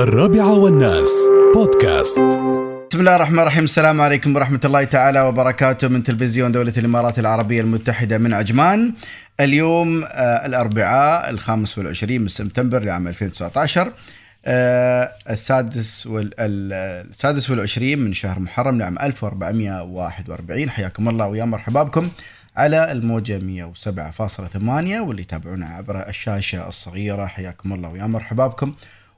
الرابعة والناس. بودكاست. بسم الله الرحمن الرحيم. السلام عليكم ورحمة الله تعالى وبركاته من تلفزيون دولة الإمارات العربية المتحدة من عجمان. اليوم آه الأربعاء الخامس والعشرين من سبتمبر لعام 2019 آه السادس وال ال- السادس والعشرين من شهر محرم لعام 1441 حياكم الله ويا مرحبا بكم على الموجة 107.8 واللي يتابعونا عبر الشاشة الصغيرة. حياكم الله ويا مرحبا بكم.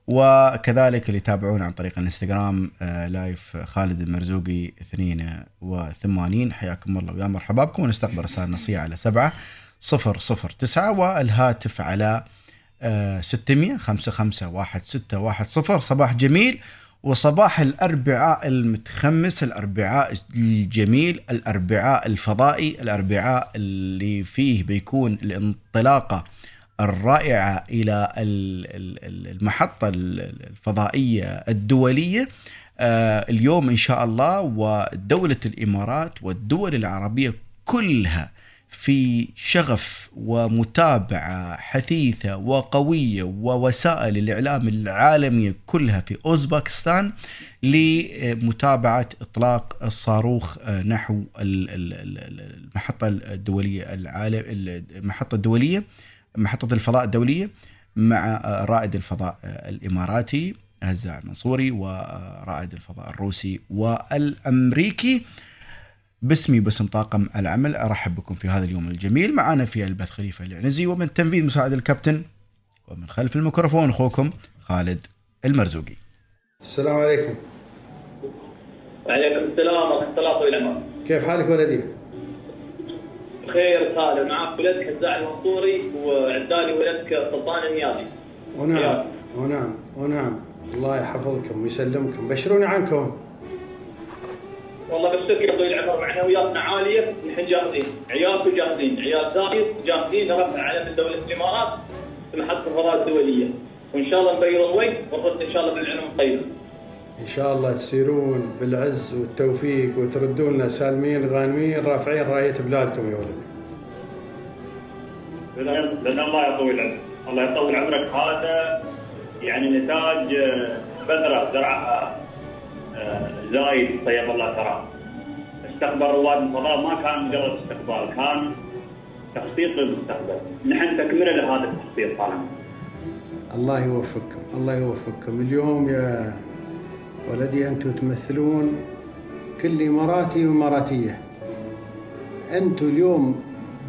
وكذلك اللي يتابعونا عن طريق الانستغرام آه، لايف خالد المرزوقي 82 حياكم الله ويا مرحبا بكم ونستقبل رسائل نصية على 7 009 والهاتف على آه، 600 55 1610 صباح جميل وصباح الأربعاء المتخمس الأربعاء الجميل الأربعاء الفضائي الأربعاء اللي فيه بيكون الانطلاقة الرائعة إلى ال- ال- ال- المحطة ال- الفضائية الدولية. آه، اليوم إن شاء الله ودولة الإمارات والدول العربية كلها في شغف ومتابعة حثيثة وقوية ووسائل الإعلام العالمية كلها في أوزباكستان لمتابعة إطلاق الصاروخ آه، نحو ال- ال- ال- المحطة محطة الفضاء الدولية مع رائد الفضاء الإماراتي هزاع المنصوري ورائد الفضاء الروسي والأمريكي باسمي باسم طاقم العمل أرحب بكم في هذا اليوم الجميل معنا في البث خليفة العنزي ومن تنفيذ مساعد الكابتن ومن خلف الميكروفون أخوكم خالد المرزوقي. السلام عليكم وعليكم السلام ورحمة الله طويل العمر. كيف حالك ولدي؟ بخير خالد معك ولدك هزاع المنصوري وعدالي ولدك سلطان النيابي. ونعم. ونعم ونعم الله يحفظكم ويسلمكم بشروني عنكم والله بشرك يا طويل العمر معنوياتنا عالية نحن جاهزين، عيالكم جاهزين، عيال زايد جاهزين لرفع علم دولة الإمارات في محطة الفضاء الدولية. وإن شاء الله نبيض الوجه ونرد إن شاء الله بالعلم الطيب. إن شاء الله تسيرون بالعز والتوفيق وتردون سالمين غانمين رافعين رأية بلادكم يا ولدي لأن الله يطول عمرك الله يطول عمرك. هذا يعني نتاج آه، بذرة زرعها آه، زايد طيب الله تراه. استقبال رواد الفضاء ما كان مجرد استقبال كان تخطيط للمستقبل. نحن تكملة لهذا التخطيط طالما الله يوفقكم الله يوفقكم. اليوم يا ولدي أنتم تمثلون كل إماراتي وإماراتية أنتم اليوم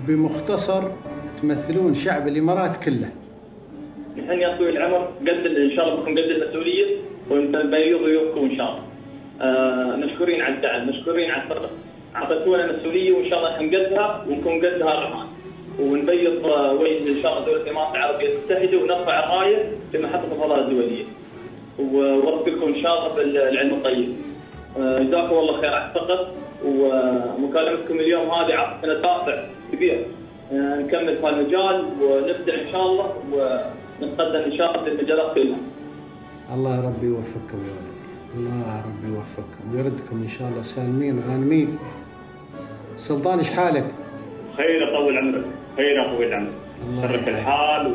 بمختصر تمثلون شعب الإمارات كله نحن يا طويل العمر قد إن شاء الله بكم قد المسؤولية ونبيض ضيوفكم إن شاء الله. آه مشكورين على الدعم، مشكورين على الثقه. أعطيتونا مسؤولية وإن شاء الله نقدها ونكون قدها الرحمن. ونبيض آه، وجه إن شاء الله دولة الإمارات العربية المتحده ونرفع الراية في محطة الفضاء الدولية. ووفقكم ان شاء الله بالعلم الطيب. آه، جزاكم الله خير على الثقه ومكالمتكم اليوم هذه اعطتنا دافع كبير آه، نكمل في المجال ونبدع إن شاء الله ونتقدم إن شاء الله في المجالات كلها. الله ربي يوفقكم يا ولدي الله ربي يوفقكم ويردكم إن شاء الله سالمين غانمين سلطان إيش حالك؟ خير طول عمرك خير طويل عمرك الله شرف. الحال و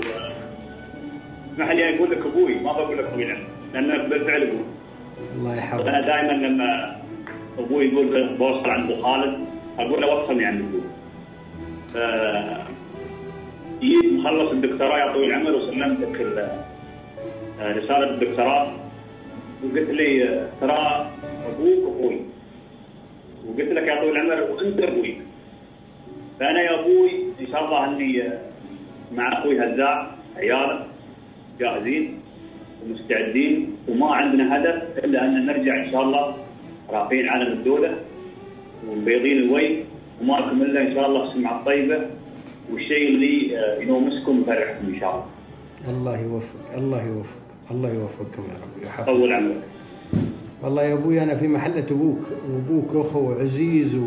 اسمح لي أقول لك أبوي ما بقول لك طويل عمرك لانك بالفعل أبوي الله أنا يحفظك دائما لما أبوي يقول بوصل عند أبو خالد أقول له وصلني عند أبوي. ف جيت مخلص الدكتوراه يا طويل العمر وسلمتك ال- رسالة الدكتوراه. وقلت لي ترى أبوك أخوي. وقلت لك يا طويل العمر وأنت أبوي. فأنا يا أبوي إن شاء الله أني مع أخوي هزاع عياله جاهزين. ومستعدين وما عندنا هدف إلا أن نرجع إن شاء الله رافعين علم الدولة ومبيضين الوجه. وما لكم إلا إن شاء الله السمعة الطيبة والشيء اللي آه، ينومسكم ويفرحكم إن شاء الله. الله يوفق الله يوفق الله يوفقكم يا رب يحفظك طول عمرك. والله يا أبوي أنا في محله أبوك وابوك أخو عزيز و...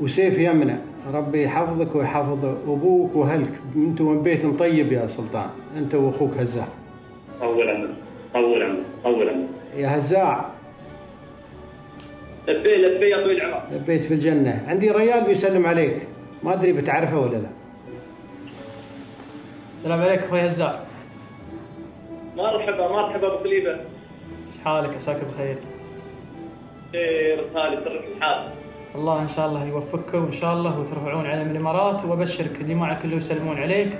وسيف يمنع. ربي يحفظك ويحفظ أبوك وأهلك. أنتم من بيت طيب يا سلطان. أنت وأخوك هزاع طول عمرك طول عمرك طول عمرك. يا هزاع. لبيه لبيه يا طويل العمر. لبيت في الجنة. عندي ريال بيسلم عليك. ما أدري بتعرفه ولا لا. السلام عليكم أخوي هزاع. مرحبا مرحبا أبو خليفة. إيش حالك؟ عساك بخير. خير خالد سرك الحال. الله إن شاء الله يوفقكم إن شاء الله وترفعون علم الإمارات وأبشرك اللي معك كله يسلمون عليك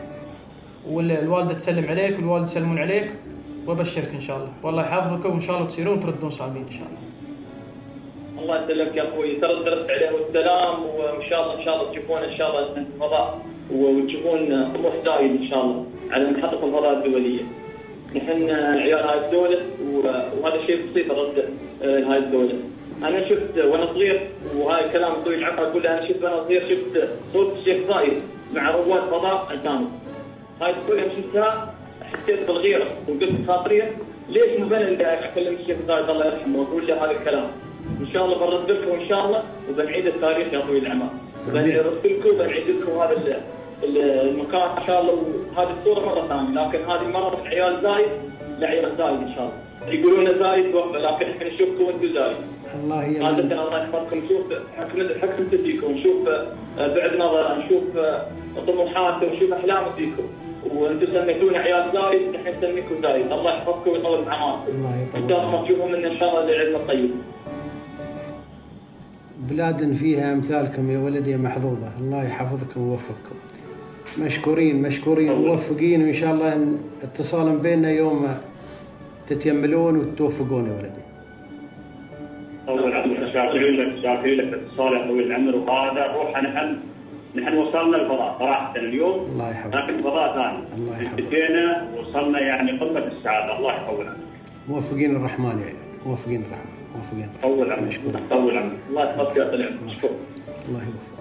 والوالدة تسلم عليك والوالد يسلمون عليك. وابشرك إن شاء الله والله يحفظكم وإن شاء الله تصيرون تردون صعبين إن شاء الله الله يسلمك يا أخوي ترى درست عليه السلام وإن شاء الله إن شاء الله تشوفون إن شاء الله الفضاء وتشوفون طموح زايد إن شاء الله على محطة الفضاء الدولية. نحن عيال هاي الدولة وهذا شيء بسيط الرد هاي الدولة. أنا شفت وأنا صغير وهاي الكلام أخوي العقل أقول أنا شفت وأنا صغير شفت صوت الشيخ زايد مع رواد فضاء اجانب. هاي الدولة شفتها حسيت بالغيرة وقلت خاطريا ليش مو أنا اللي اكلم الشيخ زايد الله يرحمه وأقول له هذا الكلام. إن شاء الله بنرد لكم إن شاء الله وبنعيد التاريخ يا أخوي العمار. وبنرد لكم وبنعيد لكم هذا ال- ال- المكان إن شاء الله وهذه الصورة مرة ثانية لكن هذه من عيال زايد لعيال زايد إن شاء الله. يقولون زايد وهبه لكن إحنا نشوفكم وأنتم زايد. الله عادة يمن الله يحفظكم نشوف حكم حكم تديكم نشوف آه، بعد نظر نشوف آه، طموحات ونشوف احلام فيكم وأنتم سميتونا عيال زايد نحن نسميكم زايد. الله يحفظكم ويطول بعماركم الله ان الله تشوفوا منا إن شاء الله العلم الطيب. بلاد فيها أمثالكم يا ولدي محظوظة. الله يحفظكم ويوفقكم. مشكورين مشكورين موفقين. وإن شاء الله إن اتصال بيننا يوم تتيملون وتوفقون يا ولدي. طول عمرك شاكرين لك شاكرين لك. اتصال يا طويل العمر. وهذا روح نحن نحن وصلنا الفضاء. صراحة اليوم. الله يحفظك. لكن فضاء ثاني. الله يحفظك. بدينا وصلنا يعني قمة السعادة. الله يطول عمرك. موفقين الرحمن يا موفقين الرحمن. موفقين. الرحمن طول عمرك. مشكورين طول عمرك. الله يحفظك يا طلع شكرا الله يوفقك.